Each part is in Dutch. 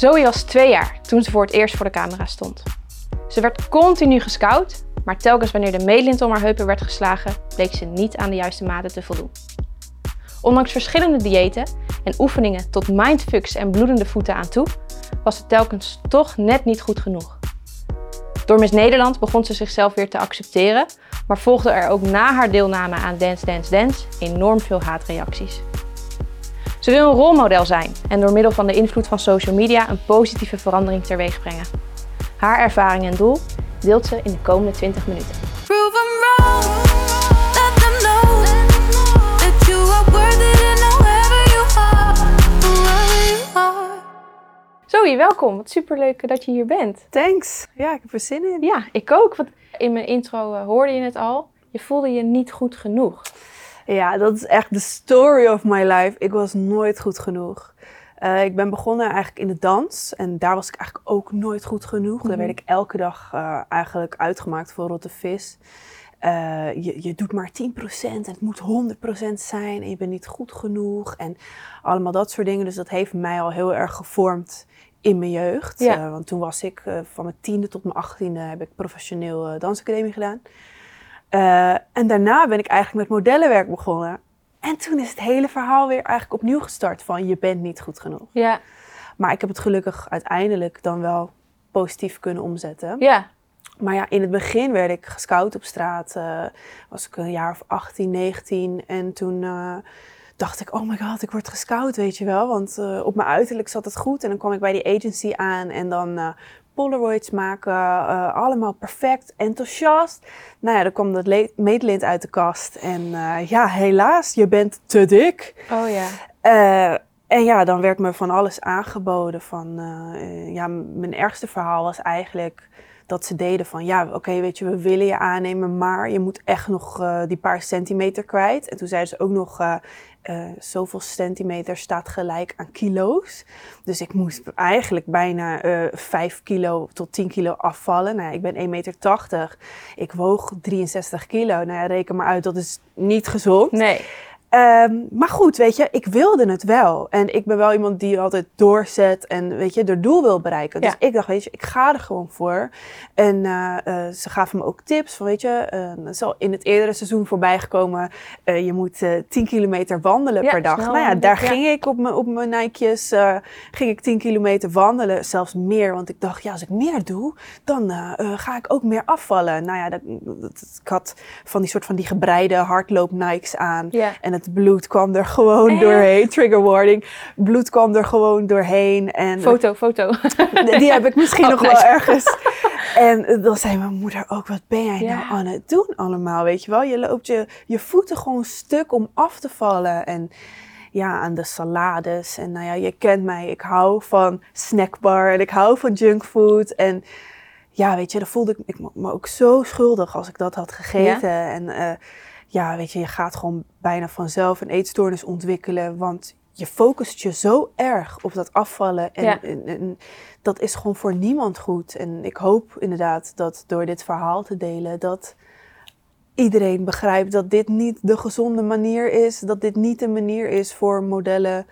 Zoe was twee jaar toen ze voor het eerst voor de camera stond. Ze werd continu gescout, maar telkens wanneer de meetlint om haar heupen werd geslagen, bleek ze niet aan de juiste maten te voldoen. Ondanks verschillende diëten en oefeningen tot mindfucks en bloedende voeten aan toe, was het telkens toch net niet goed genoeg. Door Miss Nederland begon ze zichzelf weer te accepteren, maar volgde er ook na haar deelname aan Dance Dance Dance enorm veel haatreacties. Ze wil een rolmodel zijn en door middel van de invloed van social media een positieve verandering teweeg brengen. Haar ervaring en doel deelt ze in de komende 20 minuten. Zoe, welkom. Wat superleuk dat je hier bent. Thanks. Ja, ik heb er zin in. Ja, ik ook. Want in mijn intro eh, hoorde je het al. Je voelde je niet goed genoeg. Ja, dat is echt de story of my life. Ik was nooit goed genoeg. Eh, ik ben begonnen eigenlijk in de dans. En daar was ik eigenlijk ook nooit goed genoeg. Daar werd ik elke dag eh, eigenlijk uitgemaakt voor rotte vis. Eh, je, je doet maar 10% en het moet 100% zijn. En je bent niet goed genoeg. En allemaal dat soort dingen. Dus dat heeft mij al heel erg gevormd in mijn jeugd. Ja. Want toen was ik van mijn tiende tot mijn achttiende heb ik professioneel dansacademie gedaan. Eh, en daarna ben ik eigenlijk met modellenwerk begonnen. En toen is het hele verhaal weer eigenlijk opnieuw gestart van je bent niet goed genoeg. Ja, Maar ik heb het gelukkig uiteindelijk dan wel positief kunnen omzetten. ja, Maar ja, in het begin werd ik gescout op straat. eh, was ik een jaar of 18, 19. En toen eh, dacht ik, oh my god, ik word gescout, weet je wel. Want op mijn uiterlijk zat het goed. En dan kwam ik bij die agency aan en dan Polaroids maken. eh, allemaal perfect, enthousiast. Nou ja, dan kwam dat meetlint uit de kast. En eh, ja, helaas, je bent te dik. oh ja. Eh, en ja, dan werd me van alles aangeboden. Van, ja, mijn ergste verhaal was eigenlijk dat ze deden van... Ja, oké, weet je, we willen je aannemen, maar je moet echt nog die paar centimeter kwijt. En toen zeiden ze ook nog... eh, zoveel centimeter staat gelijk aan kilo's. Dus ik moest eigenlijk bijna eh 5 kilo tot 10 kilo afvallen. Nou ik ben 1,80 meter. Ik woog 63 kilo. Nou reken maar uit, dat is niet gezond. Nee. Ehm, maar goed, weet je, ik wilde het wel. En ik ben wel iemand die altijd doorzet en weet je, haar doel wil bereiken. Dus Ja. ik dacht, weet je, ik ga er gewoon voor. En eh, eh, ze gaven me ook tips van, weet je, het is al in het eerdere seizoen voorbij gekomen. je moet eh 10 kilometer wandelen Ja, per dag. Nou ja, daar ja. ging ik op mijn, op mijn Nike's, ging ik 10 kilometer wandelen. Zelfs meer, want ik dacht, ja, als ik meer doe, dan ga ik ook meer afvallen. Nou ja, dat, dat- ik had van die soort van die gebreide hardloop Nikes aan. Ja. En het bloed kwam er gewoon Echt? doorheen. Trigger warning. Bloed kwam er gewoon doorheen. En Foto, foto. die heb ik misschien Oh, nog nice. wel ergens. En eh, dan zei mijn moeder ook, wat ben jij Ja. nou aan het doen allemaal? Weet je wel, je loopt je, je voeten gewoon stuk om af te vallen. En ja, aan de salades. En nou ja, je kent mij. Ik hou van snackbar en ik hou van junkfood. En ja, weet je, dan voelde ik ik me- ook zo schuldig als ik dat had gegeten. En eh, ja, weet je, je gaat gewoon bijna vanzelf een eetstoornis ontwikkelen. Want je focust je zo erg op dat afvallen. En, Ja. en, en dat is gewoon voor niemand goed. En ik hoop inderdaad dat door dit verhaal te delen, dat iedereen begrijpt dat dit niet de gezonde manier is. Dat dit niet de manier is voor modellen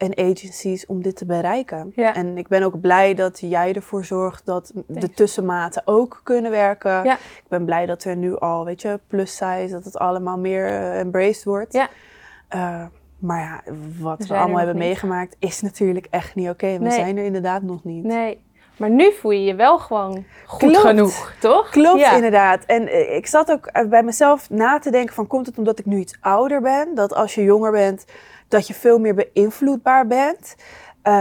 en agencies om dit te bereiken. Ja. En ik ben ook blij dat jij ervoor zorgt dat de tussenmaten ook kunnen werken. Ja. Ik ben blij dat er nu al, weet je, plus size, dat het allemaal meer eh, embraced wordt. Ja. Eh, maar ja, wat we, allemaal hebben niet. meegemaakt is natuurlijk echt niet oké. We Nee. zijn er inderdaad nog niet. Nee. Maar nu voel je je wel gewoon goed Klopt. genoeg, toch? Klopt, Ja. inderdaad. En eh, ik zat ook bij mezelf na te denken van, komt het omdat ik nu iets ouder ben? Dat als je jonger bent, dat je veel meer beïnvloedbaar bent. Eh,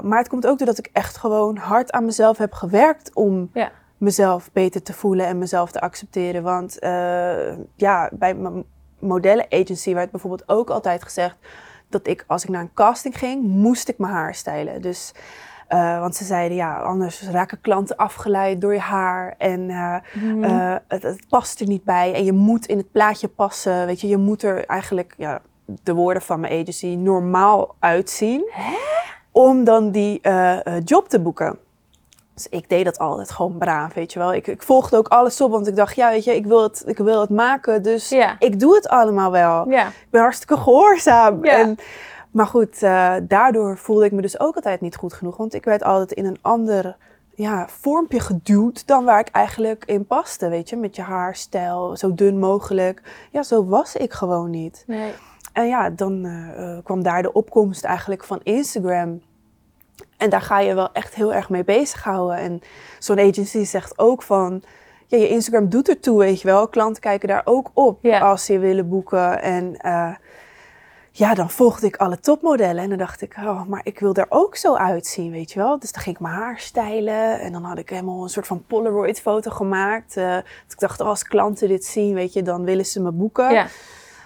maar het komt ook doordat ik echt gewoon hard aan mezelf heb gewerkt om Ja. mezelf beter te voelen en mezelf te accepteren. Want eh, ja, bij mijn modellen-agency werd bijvoorbeeld ook altijd gezegd dat ik, als ik naar een casting ging, moest ik mijn haar stylen. Dus, eh, want ze zeiden, ja, anders raken klanten afgeleid door je haar. En Mhm. het, het past er niet bij. En je moet in het plaatje passen. Weet je, je moet er eigenlijk, ja, de woorden van mijn agency, normaal uitzien. Om dan die eh, eh, job te boeken. Dus ik deed dat altijd gewoon braaf, weet je wel. Ik, ik volgde ook alles op, want ik dacht, ja, weet je, ik wil het, ik wil het maken. Dus Ja. ik doe het allemaal wel. Ja. Ik ben hartstikke gehoorzaam. Ja. En, Maar goed, eh, daardoor voelde ik me dus ook altijd niet goed genoeg. Want ik werd altijd in een ander ja, vormpje geduwd dan waar ik eigenlijk in paste. Weet je, met je haarstijl, zo dun mogelijk. Ja, zo was ik gewoon niet. Nee. En ja, dan eh, eh, kwam daar de opkomst eigenlijk van Instagram. En daar ga je wel echt heel erg mee bezighouden. En zo'n agency zegt ook van... Ja, je Instagram doet ertoe, weet je wel. Klanten kijken daar ook op als ze willen boeken. En eh, ja, dan volgde ik alle topmodellen. En dan dacht ik, oh, maar ik wil er ook zo uitzien, weet je wel. Dus dan ging ik mijn haar stylen. En dan had ik helemaal een soort van Polaroid foto gemaakt. Dus ik dacht, oh, als klanten dit zien, weet je, dan willen ze me boeken. Ja.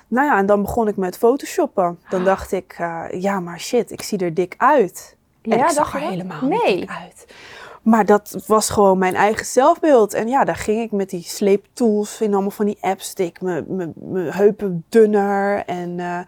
Nou ja, en dan begon ik met photoshoppen. Dan dacht ik, eh, ja, maar shit, ik zie er dik uit. En Ja, ik zag er helemaal Nee. niet dik uit. Maar dat was gewoon mijn eigen zelfbeeld. En ja, daar ging ik met die sleeptools in allemaal van die apps. Ik mijn- heupen dunner. En eh,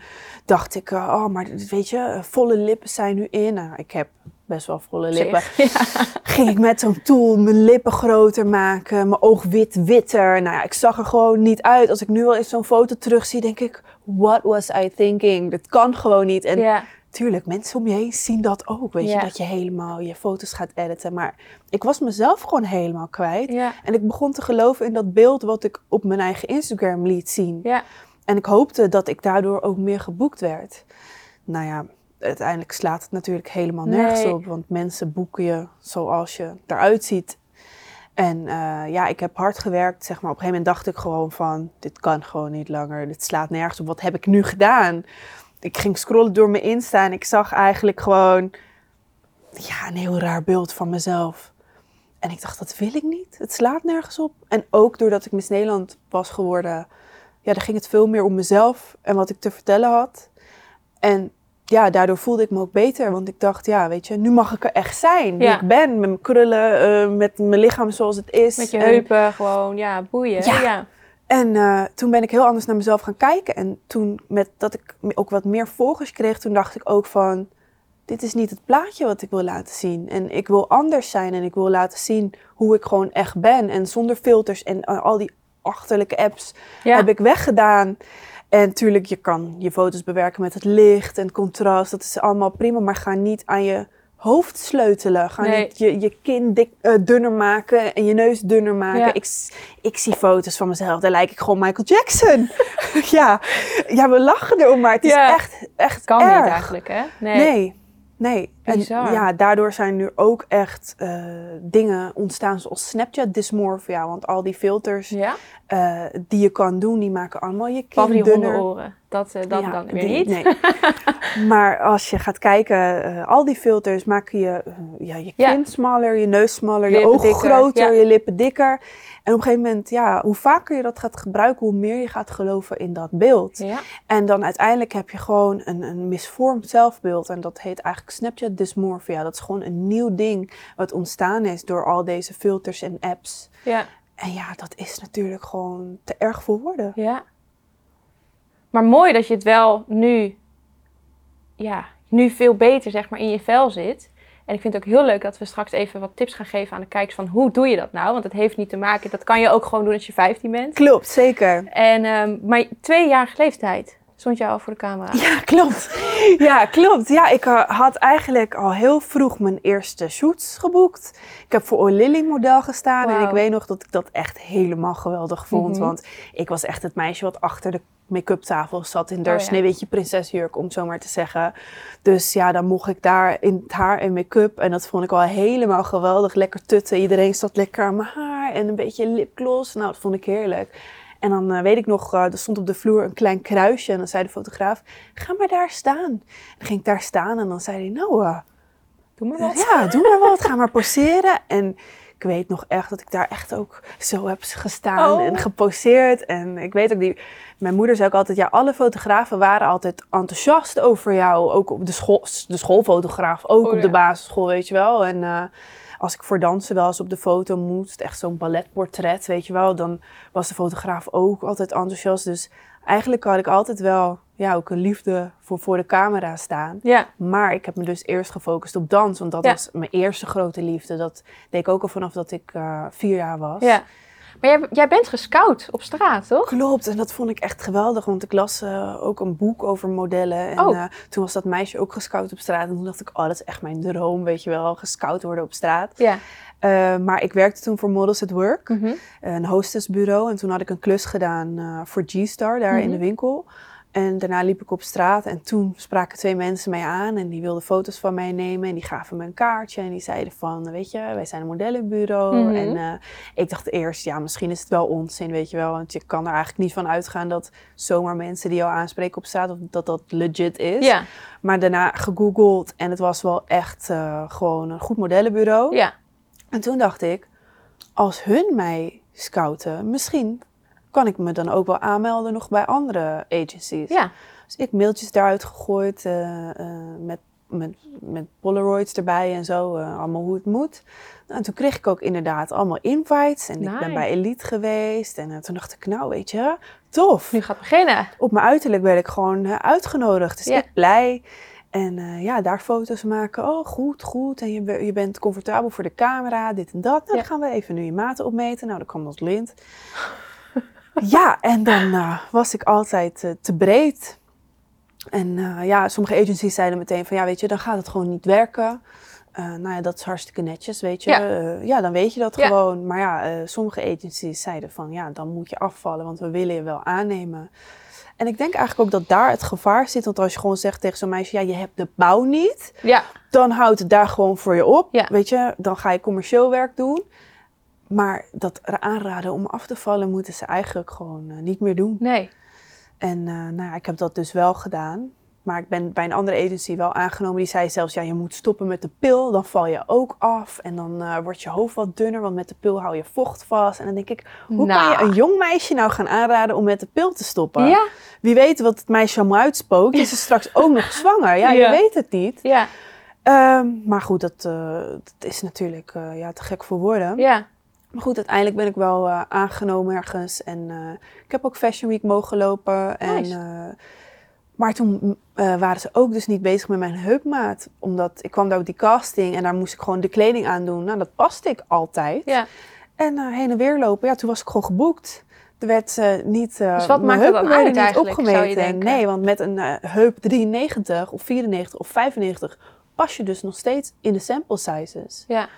dacht ik, eh, oh, maar weet je, eh, volle lippen zijn nu in. Nou, ik heb best wel volle lippen. Ging ik met zo'n tool mijn lippen groter maken. Mijn oog wit witter. Nou ja, ik zag er gewoon niet uit. Als ik nu wel eens zo'n foto terugzie, denk ik... What was I thinking? Dat kan gewoon niet. En Ja. Tuurlijk, mensen om je heen zien dat ook. Weet Ja. je, dat je helemaal je foto's gaat editen. Maar ik was mezelf gewoon helemaal kwijt. Ja. En ik begon te geloven in dat beeld wat ik op mijn eigen Instagram liet zien. Ja. En ik hoopte dat ik daardoor ook meer geboekt werd. Nou ja, uiteindelijk slaat het natuurlijk helemaal nergens Nee. op. Want mensen boeken je zoals je eruit ziet. En eh, ja, ik heb hard gewerkt. Zeg maar. Op een gegeven moment dacht ik gewoon van... Dit kan gewoon niet langer. Dit slaat nergens op. Wat heb ik nu gedaan? Ik ging scrollen door mijn Insta en ik zag eigenlijk gewoon... Ja, een heel raar beeld van mezelf. En ik dacht, dat wil ik niet. Het slaat nergens op. En ook doordat ik Miss Nederland was geworden, ja, dan ging het veel meer om mezelf en wat ik te vertellen had. En ja, daardoor voelde ik me ook beter. Want ik dacht, ja, weet je, nu mag ik er echt zijn. Wie Ja. ik ben, met mijn krullen, eh, met mijn lichaam zoals het is. Met je En- heupen gewoon, ja, boeien. Ja. ja. En eh, toen ben ik heel anders naar mezelf gaan kijken. En toen, met dat ik ook wat meer volgers kreeg, toen dacht ik ook van... Dit is niet het plaatje wat ik wil laten zien. En ik wil anders zijn en ik wil laten zien hoe ik gewoon echt ben. En zonder filters en eh, al die achterlijke apps Ja. heb ik weggedaan. En natuurlijk, je kan je foto's bewerken met het licht en contrast. Dat is allemaal prima, maar ga niet aan je hoofd sleutelen. Ga Nee. niet je, je kin dik, eh, dunner maken en je neus dunner maken. Ja. Ik, ik zie foto's van mezelf, daar lijk ik gewoon Michael Jackson. ja. ja, we lachen erom, maar het is Ja. echt, echt Kan erg. niet eigenlijk, hè? Nee. Nee, nee. En ja, daardoor zijn nu ook echt eh, dingen ontstaan zoals Snapchat dysmorphia. Want al die filters Ja? eh, die je kan doen, die maken allemaal je Behalve kin die dunner. hondenoren. Dat, eh, dat Ja, dan weer die- niet. Nee. maar als je gaat kijken, al die filters maken je, ja, je kin Ja. smaller, je neus smaller, je ogen dikker, groter, je lippen dikker. En op een gegeven moment, ja, hoe vaker je dat gaat gebruiken, hoe meer je gaat geloven in dat beeld. En dan uiteindelijk heb je gewoon een, een misvormd zelfbeeld. En dat heet eigenlijk Snapchat dysmorphia. Dat is gewoon een nieuw ding wat ontstaan is door al deze filters en apps. Ja. En ja, dat is natuurlijk gewoon te erg voor woorden. Ja. Maar mooi dat je het wel nu, ja, nu veel beter zeg maar in je vel zit. En ik vind het ook heel leuk dat we straks even wat tips gaan geven aan de kijkers van hoe doe je dat nou? Want het heeft niet te maken, dat kan je ook gewoon doen als je 15 bent. Klopt, zeker. En, ehm, maar tweejarige leeftijd stond je al voor de camera. Ja, klopt. Ja, klopt. Ja, ik eh, had eigenlijk al heel vroeg mijn eerste shoots geboekt. Ik heb voor O'Lily model gestaan en ik weet nog dat ik dat echt helemaal geweldig vond. Mhm. Want ik was echt het meisje wat achter de make-up tafel zat in de Oh ja. sneeuwwitje prinsesjurk, om het zo maar te zeggen. Dus ja, dan mocht ik daar in het haar en make-up en dat vond ik al helemaal geweldig. Lekker tutten, iedereen zat lekker aan mijn haar en een beetje lipgloss. Nou, dat vond ik heerlijk. En dan eh, weet ik nog, eh, er stond op de vloer een klein kruisje. En dan zei de fotograaf, ga maar daar staan. Dan ging ik daar staan en dan zei hij, nou, eh, Doe maar wat. ja, doe maar wat, ga maar poseren. En ik weet nog echt dat ik daar echt ook zo heb gestaan Oh. en geposeerd. En ik weet ook, die, mijn moeder zei ook altijd, ja, alle fotografen waren altijd enthousiast over jou. Ook op de, school, de schoolfotograaf, ook Oh, op de basisschool, weet je wel. En als ik voor dansen wel eens op de foto moest, echt zo'n balletportret, weet je wel. Dan was de fotograaf ook altijd enthousiast. Dus eigenlijk had ik altijd wel, ja, ook een liefde voor voor de camera staan. Ja, Maar ik heb me dus eerst gefocust op dans, want dat Ja. was mijn eerste grote liefde. Dat deed ik ook al vanaf dat ik eh, vier jaar was. ja. Maar jij, jij bent gescout op straat, toch? Klopt, en dat vond ik echt geweldig, want ik las eh, ook een boek over modellen. En Oh. eh, toen was dat meisje ook gescout op straat. En toen dacht ik, oh, dat is echt mijn droom, weet je wel, gescout worden op straat. Ja. Eh, maar ik werkte toen voor Models at Work, Mhm. een hostessbureau. En toen had ik een klus gedaan voor G-Star, daar in Mhm. de winkel. En daarna liep ik op straat en toen spraken twee mensen mij aan en die wilden foto's van mij nemen. En die gaven me een kaartje en die zeiden van, weet je, wij zijn een modellenbureau. Mhm. En eh, ik dacht eerst, ja, misschien is het wel onzin, weet je wel. Want je kan er eigenlijk niet van uitgaan dat zomaar mensen die jou aanspreken op straat, of dat dat legit is. Ja. Maar daarna gegoogeld en het was wel echt eh, gewoon een goed modellenbureau. Ja. En toen dacht ik, als hun mij scouten, misschien kan ik me dan ook wel aanmelden nog bij andere agencies. Ja. Dus ik mailtjes daaruit gegooid eh, eh, met, met, met Polaroids erbij en zo, eh, allemaal hoe het moet. Nou, en toen kreeg ik ook inderdaad allemaal invites en ik ben bij Elite geweest. En toen dacht ik, nou weet je, tof. Nu gaat beginnen. Op mijn uiterlijk werd ik gewoon uitgenodigd, dus Ja. ik blij. En ja, daar foto's maken. Oh, goed, goed. En je, je bent comfortabel voor de camera, dit en dat. Nou, Ja. dan gaan we even nu je maten opmeten. Nou, dan kwam dat lint. Ja, en dan eh, was ik altijd eh, te breed. En eh, ja, sommige agencies zeiden meteen van, ja, weet je, dan gaat het gewoon niet werken. Nou ja, dat is hartstikke netjes, weet je. Ja. Ja, dan weet je dat Ja. gewoon. Maar ja, sommige agencies zeiden van, ja, dan moet je afvallen, want we willen je wel aannemen. En ik denk eigenlijk ook dat daar het gevaar zit. Want als je gewoon zegt tegen zo'n meisje, ja, je hebt de bouw niet. Ja. Dan houdt het daar gewoon voor je op. Ja. Weet je, dan ga je commercieel werk doen. Maar dat aanraden om af te vallen moeten ze eigenlijk gewoon eh, niet meer doen. Nee. En eh, nou ja, ik heb dat dus wel gedaan. Maar ik ben bij een andere agency wel aangenomen. Die zei zelfs, ja, je moet stoppen met de pil. Dan val je ook af. En dan eh, wordt je hoofd wat dunner, want met de pil hou je vocht vast. En dan denk ik, hoe Nou. kan je een jong meisje nou gaan aanraden om met de pil te stoppen? Ja. Wie weet wat het meisje allemaal uitspookt. Is ze straks ook nog zwanger? Ja, Ja. je weet het niet. Ja. Ehm, maar goed, dat, dat is natuurlijk ja, te gek voor woorden. Ja. Maar goed, uiteindelijk ben ik wel eh, aangenomen ergens. En eh, ik heb ook Fashion Week mogen lopen. En, Nice. eh, maar toen waren ze ook dus niet bezig met mijn heupmaat. Omdat ik kwam daar op die casting en daar moest ik gewoon de kleding aan doen. Nou, dat paste ik altijd. Ja. En heen en weer lopen, ja, toen was ik gewoon geboekt. Er werd niet, Dus wat maakt het dan niet eigenlijk, zou je opgemeten. Nee, want met een heup 93 of 94 of 95 pas je dus nog steeds in de sample sizes. Ja.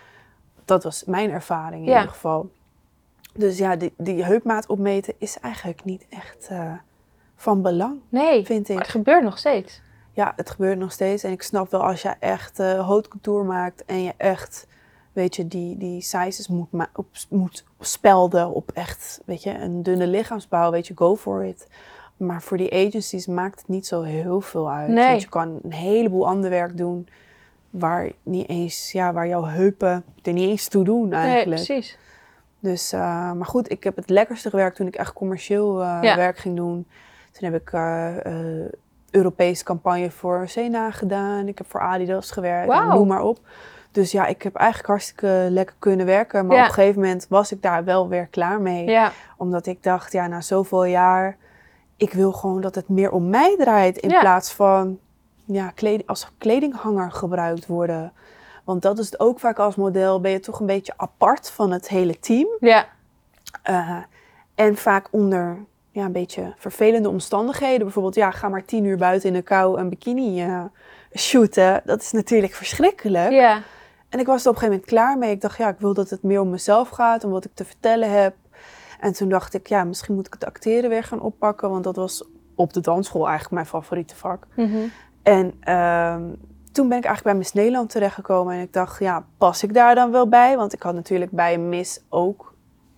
Dat was mijn ervaring in Ja. ieder geval. Dus ja, die, die heupmaat opmeten is eigenlijk niet echt eh, van belang, Nee. vind Maar ik. het gebeurt nog steeds. Ja, het gebeurt nog steeds. En ik snap wel als je echt haute couture maakt en je echt, weet je, die, die sizes moet, op, moet spelden op echt, weet je, een dunne lichaamsbouw, weet je, go for it. Maar voor die agencies maakt het niet zo heel veel uit. Nee. Want je kan een heleboel ander werk doen waar niet eens, ja, waar jouw heupen er niet eens toe doen Nee, eigenlijk. precies. Dus, eh, maar goed, ik heb het lekkerste gewerkt toen ik echt commercieel eh, Ja. werk ging doen. Toen heb ik eh, Europese campagne voor Sena gedaan. Ik heb voor Adidas gewerkt, noem maar op. Dus ja, ik heb eigenlijk hartstikke lekker kunnen werken. Maar Ja. op een gegeven moment was ik daar wel weer klaar mee. Ja. Omdat ik dacht, ja, na zoveel jaar... Ik wil gewoon dat het meer om mij draait. In plaats van ja, kleding, als kledinghanger gebruikt worden. Want dat is het ook vaak als model. Ben je toch een beetje apart van het hele team. Ja. Uh, en vaak onder ja, een beetje vervelende omstandigheden. Bijvoorbeeld, ja, ga maar tien uur buiten in de kou een bikini uh, shooten. Dat is natuurlijk verschrikkelijk. Ja. En ik was er op een gegeven moment klaar mee. Ik dacht, ja, ik wil dat het meer om mezelf gaat, om wat ik te vertellen heb. En toen dacht ik, ja, misschien moet ik het acteren weer gaan oppakken. Want dat was op de dansschool eigenlijk mijn favoriete vak. Mhm. En ehm, toen ben ik eigenlijk bij Miss Nederland terechtgekomen. En ik dacht, ja, pas ik daar dan wel bij? Want ik had natuurlijk bij Miss ook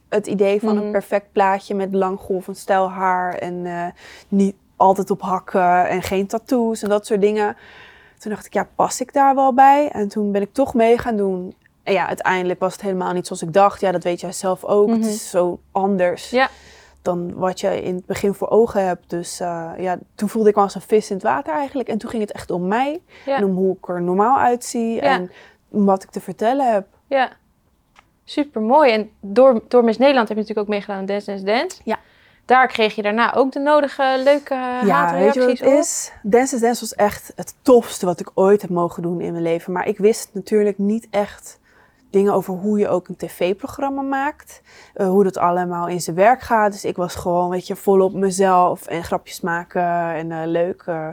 het idee van Mhm. een perfect plaatje met lang golvend stijl haar. En eh, niet altijd op hakken en geen tattoos en dat soort dingen. Toen dacht ik, ja, pas ik daar wel bij? En toen ben ik toch mee gaan doen. En ja, uiteindelijk was het helemaal niet zoals ik dacht. Ja, dat weet jij zelf ook. Mhm. Het is zo anders Ja. Dan wat je in het begin voor ogen hebt. Dus eh, ja, toen voelde ik me als een vis in het water eigenlijk. En toen ging het echt om mij. Ja. En om hoe ik er normaal uitzie. Ja. En om wat ik te vertellen heb. Ja. Super mooi. En door, door Miss Nederland heb je natuurlijk ook meegedaan aan Dance Dance Dance. Ja. Daar kreeg je daarna ook de nodige leuke ja, weet je wat het is? Dance Dance was echt het tofste wat ik ooit heb mogen doen in mijn leven. Maar ik wist natuurlijk niet echt dingen over hoe je ook een tv-programma maakt. eh, hoe dat allemaal in zijn werk gaat. Dus ik was gewoon, weet je, volop mezelf en grapjes maken en eh, leuk. eh,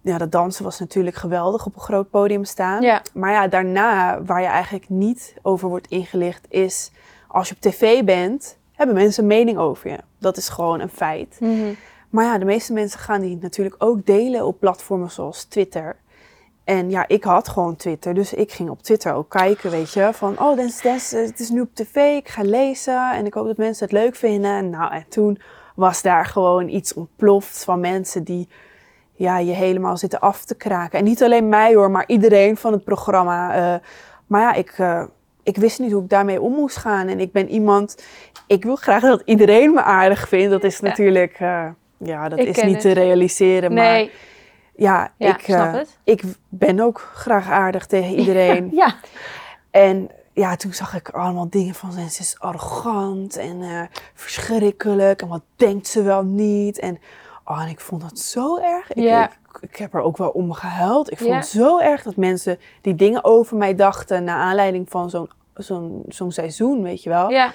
ja, dat dansen was natuurlijk geweldig op een groot podium staan. Ja. Maar ja, daarna, waar je eigenlijk niet over wordt ingelicht, is als je op tv bent, hebben mensen een mening over je. Dat is gewoon een feit. Mhm. Maar ja, de meeste mensen gaan die natuurlijk ook delen op platformen zoals Twitter. En ja, ik had gewoon Twitter, dus ik ging op Twitter ook kijken, weet je. Van, oh, Dance, het is nu op tv, ik ga lezen en ik hoop dat mensen het leuk vinden. En nou, en toen was daar gewoon iets ontploft van mensen die ja, je helemaal zitten af te kraken. En niet alleen mij hoor, maar iedereen van het programma. eh, maar ja, ik, eh, ik wist niet hoe ik daarmee om moest gaan. En ik ben iemand, ik wil graag dat iedereen me aardig vindt. Dat is natuurlijk, eh, ja, dat Ik is niet het. te realiseren. Maar Nee, ja, Ja, ik, eh, ik ben ook graag aardig tegen iedereen. ja. En ja, toen zag ik allemaal dingen van ze is arrogant en eh, verschrikkelijk. En wat denkt ze wel niet? En, oh, en ik vond dat zo erg. Ik, Ja. ik, ik heb er ook wel om gehuild. Ik vond Ja. het zo erg dat mensen die dingen over mij dachten... naar aanleiding van zo'n zo'n zo'n seizoen, weet je wel. ja.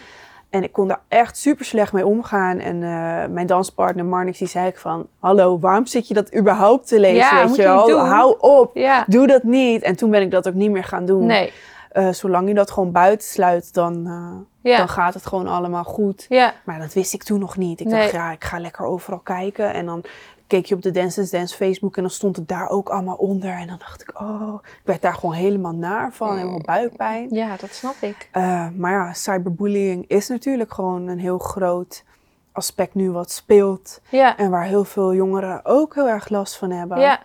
En ik kon daar echt super slecht mee omgaan. En eh, mijn danspartner Marnix, die zei ik van... Hallo, waarom zit je dat überhaupt te lezen, Ja, weet je wel? Hou op. Ja. Doe dat niet. En toen ben ik dat ook niet meer gaan doen. Nee. Eh, zolang je dat gewoon buitensluit, dan, eh, Ja. dan gaat het gewoon allemaal goed. Ja. Maar dat wist ik toen nog niet. Ik Nee. dacht, ja, ik ga lekker overal kijken. En dan keek je op de Dance Dance Dance Facebook en dan stond het daar ook allemaal onder. En dan dacht ik, oh, ik werd daar gewoon helemaal naar van. Helemaal buikpijn. Ja, dat snap ik. Eh, maar ja, cyberbullying is natuurlijk gewoon een heel groot aspect nu wat speelt. Ja. En waar heel veel jongeren ook heel erg last van hebben. Ja.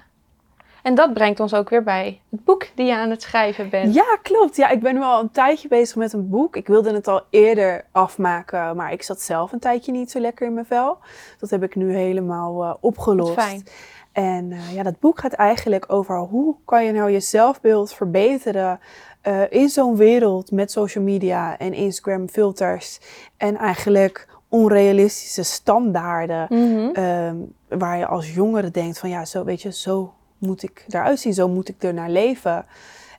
En dat brengt ons ook weer bij het boek die je aan het schrijven bent. Ja, klopt. Ja, ik ben nu al een tijdje bezig met een boek. Ik wilde het al eerder afmaken, maar ik zat zelf een tijdje niet zo lekker in mijn vel. Dat heb ik nu helemaal eh, opgelost. Fijn. En eh, ja, dat boek gaat eigenlijk over hoe kan je nou je zelfbeeld verbeteren eh, in zo'n wereld met social media en Instagram filters en eigenlijk onrealistische standaarden. Mhm. Ehm, waar je als jongere denkt van ja, zo weet je, zo moet ik eruit zien, zo moet ik er naar leven.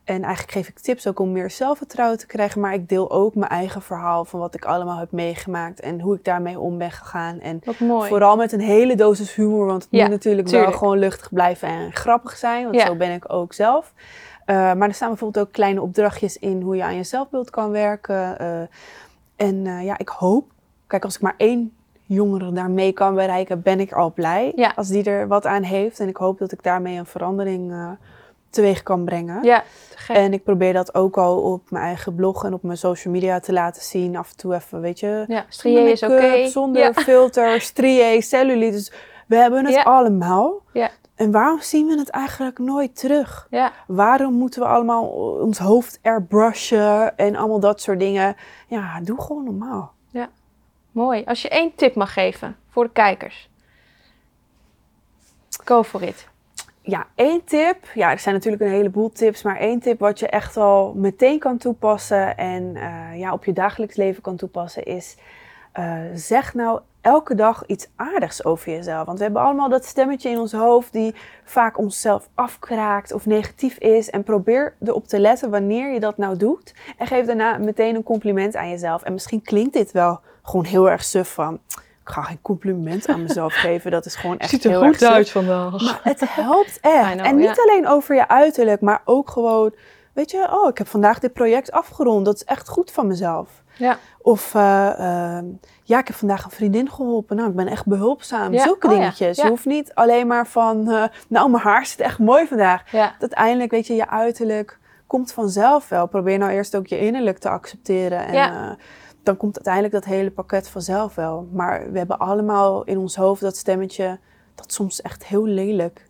En eigenlijk geef ik tips ook om meer zelfvertrouwen te krijgen, maar ik deel ook mijn eigen verhaal van wat ik allemaal heb meegemaakt en hoe ik daarmee om ben gegaan. En vooral met een hele dosis humor, want het Ja, moet natuurlijk tuurlijk. wel gewoon luchtig blijven en grappig zijn, want Ja. zo ben ik ook zelf. Eh, maar er staan bijvoorbeeld ook kleine opdrachtjes in hoe je aan je zelfbeeld kan werken. eh, en eh, ja, ik hoop, kijk, als ik maar één jongere daarmee kan bereiken, ben ik al blij. Ja. Als die er wat aan heeft. En ik hoop dat ik daarmee een verandering eh, teweeg kan brengen. Ja. En ik probeer dat ook al op mijn eigen blog en op mijn social media te laten zien. Af en toe even, weet je, ja, strié is oké. zonder Ja. filter, strié, cellulite. Dus we hebben het allemaal. Ja. En waarom zien we het eigenlijk nooit terug? Ja, Waarom moeten we allemaal ons hoofd airbrushen en allemaal dat soort dingen? Ja, doe gewoon normaal. Mooi. Als je één tip mag geven voor de kijkers. Go for it. Ja, één tip. Ja, er zijn natuurlijk een heleboel tips, maar één tip wat je echt al meteen kan toepassen en eh, ja, op je dagelijks leven kan toepassen is: eh, zeg nou elke dag iets aardigs over jezelf. Want we hebben allemaal dat stemmetje in ons hoofd die vaak onszelf afkraakt of negatief is. En probeer erop te letten wanneer je dat nou doet. En geef daarna meteen een compliment aan jezelf. En misschien klinkt dit wel gewoon heel erg suf van. Ik ga geen compliment aan mezelf geven. Dat is gewoon echt heel erg suf. vandaag. Maar het helpt echt. Know, en niet ja. alleen over je uiterlijk, maar ook gewoon, weet je, oh, ik heb vandaag dit project afgerond. Dat is echt goed van mezelf. Ja. Of, eh, ehm, ja, ik heb vandaag een vriendin geholpen. Nou, ik ben echt behulpzaam. Ja, Zulke oh dingetjes. ja. Je hoeft niet alleen maar van, eh, nou, mijn haar zit echt mooi vandaag. Ja, Uiteindelijk, weet je, je uiterlijk komt vanzelf wel. Probeer nou eerst ook je innerlijk te accepteren. En Ja. Dan komt uiteindelijk dat hele pakket vanzelf wel. Maar we hebben allemaal in ons hoofd dat stemmetje dat soms echt heel lelijk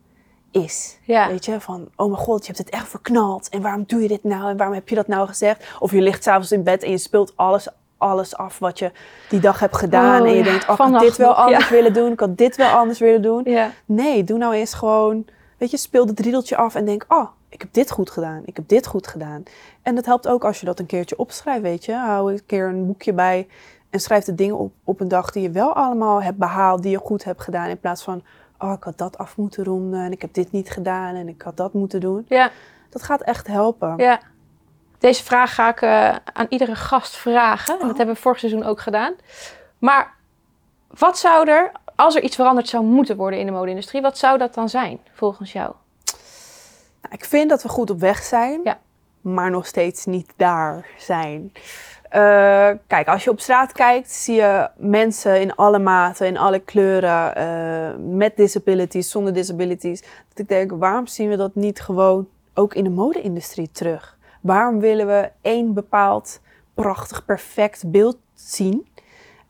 is. ja. Weet je, van, oh mijn god, je hebt het echt verknald. En waarom doe je dit nou? En waarom heb je dat nou gezegd? Of je ligt s'avonds in bed en je speelt alles, alles af wat je die dag hebt gedaan. Oh, en je ja. denkt, oh, ik had dit wel nog, ja. anders willen doen. Ik had dit wel anders willen doen. Nee, doe nou eens gewoon, weet je, speel het riedeltje af en denk, oh, ik heb dit goed gedaan, ik heb dit goed gedaan. En dat helpt ook als je dat een keertje opschrijft, weet je. Hou een keer een boekje bij en schrijf de dingen op op een dag die je wel allemaal hebt behaald, die je goed hebt gedaan. In plaats van, oh, ik had dat af moeten ronden en ik heb dit niet gedaan en ik had dat moeten doen. Ja, Dat gaat echt helpen. ja. Deze vraag ga ik eh, aan iedere gast vragen. En dat Oh. hebben we vorig seizoen ook gedaan. Maar wat zou er, als er iets veranderd zou moeten worden in de mode-industrie, wat zou dat dan zijn, volgens jou? Nou, ik vind dat we goed op weg zijn, Ja. maar nog steeds niet daar zijn. Eh, kijk, als je op straat kijkt, zie je mensen in alle maten, in alle kleuren, eh, met disabilities, zonder disabilities. Dat ik denk, waarom zien we dat niet gewoon ook in de mode-industrie terug? Waarom willen we één bepaald prachtig, perfect beeld zien?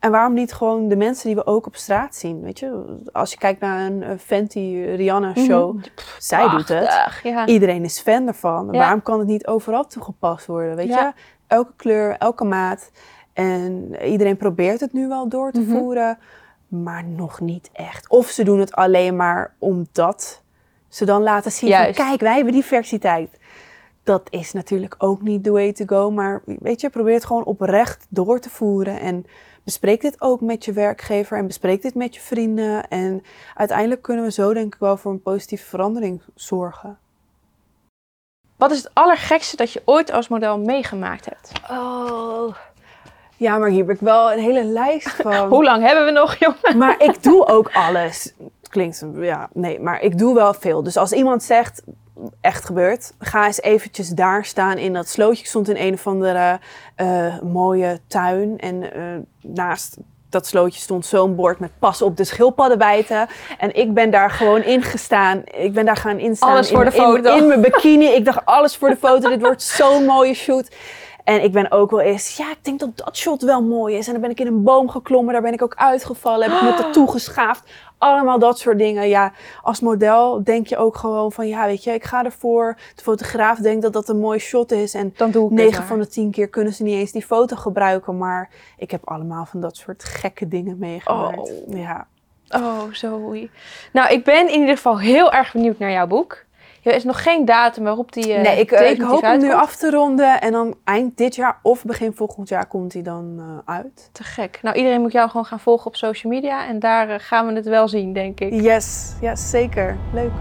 En waarom niet gewoon de mensen die we ook op straat zien? Weet je, als je kijkt naar een eh, Fenty Rihanna show, zij doet het. Ja. Iedereen is fan ervan. Ja. Waarom kan het niet overal toegepast worden? Weet Ja. je? Elke kleur, elke maat. En iedereen probeert het nu wel door te Mhm. voeren, maar nog niet echt. Of ze doen het alleen maar omdat ze dan laten zien van kijk, wij hebben diversiteit. Dat is natuurlijk ook niet the way to go, maar weet je, probeer het gewoon oprecht door te voeren en bespreek dit ook met je werkgever en bespreek dit met je vrienden en uiteindelijk kunnen we zo denk ik wel voor een positieve verandering zorgen. Wat is het allergekste dat je ooit als model meegemaakt hebt? Oh. Ja, maar hier heb ik wel een hele lijst van. Hoe lang hebben we nog, jongen? Maar ik doe ook alles. Klinkt, ja, nee, maar ik doe wel veel. Dus als iemand zegt, echt gebeurt, ga eens eventjes daar staan in dat slootje. Ik stond in een of andere eh, mooie tuin en eh, naast dat slootje stond zo'n bord met pas op de schildpadden bijten. En ik ben daar gewoon ingestaan. Ik ben daar gaan instaan. Alles voor in, de foto. In, in mijn bikini. Ik dacht, alles voor de foto. Dit wordt zo'n mooie shoot. En ik ben ook wel eens, ja, ik denk dat dat shot wel mooi is. En dan ben ik in een boom geklommen, daar ben ik ook uitgevallen, heb ik me tattoo geschaafd. Allemaal dat soort dingen. Ja, als model denk je ook gewoon van, ja, weet je, ik ga ervoor. De fotograaf denkt dat dat een mooi shot is. En Dan doe ik het 9 maar. van de 10 keer kunnen ze niet eens die foto gebruiken. Maar ik heb allemaal van dat soort gekke dingen meegemaakt. Oh. Ja. Oh, zo. Nou, ik ben in ieder geval heel erg benieuwd naar jouw boek. Er is nog geen datum waarop die. Uh, nee, ik, eh, ik hoop hem nu af te ronden. En dan eind dit jaar of begin volgend jaar komt hij dan eh, uit. Te gek. Nou, iedereen moet jou gewoon gaan volgen op social media. En daar gaan we het wel zien, denk ik. Yes, yes zeker. Leuk.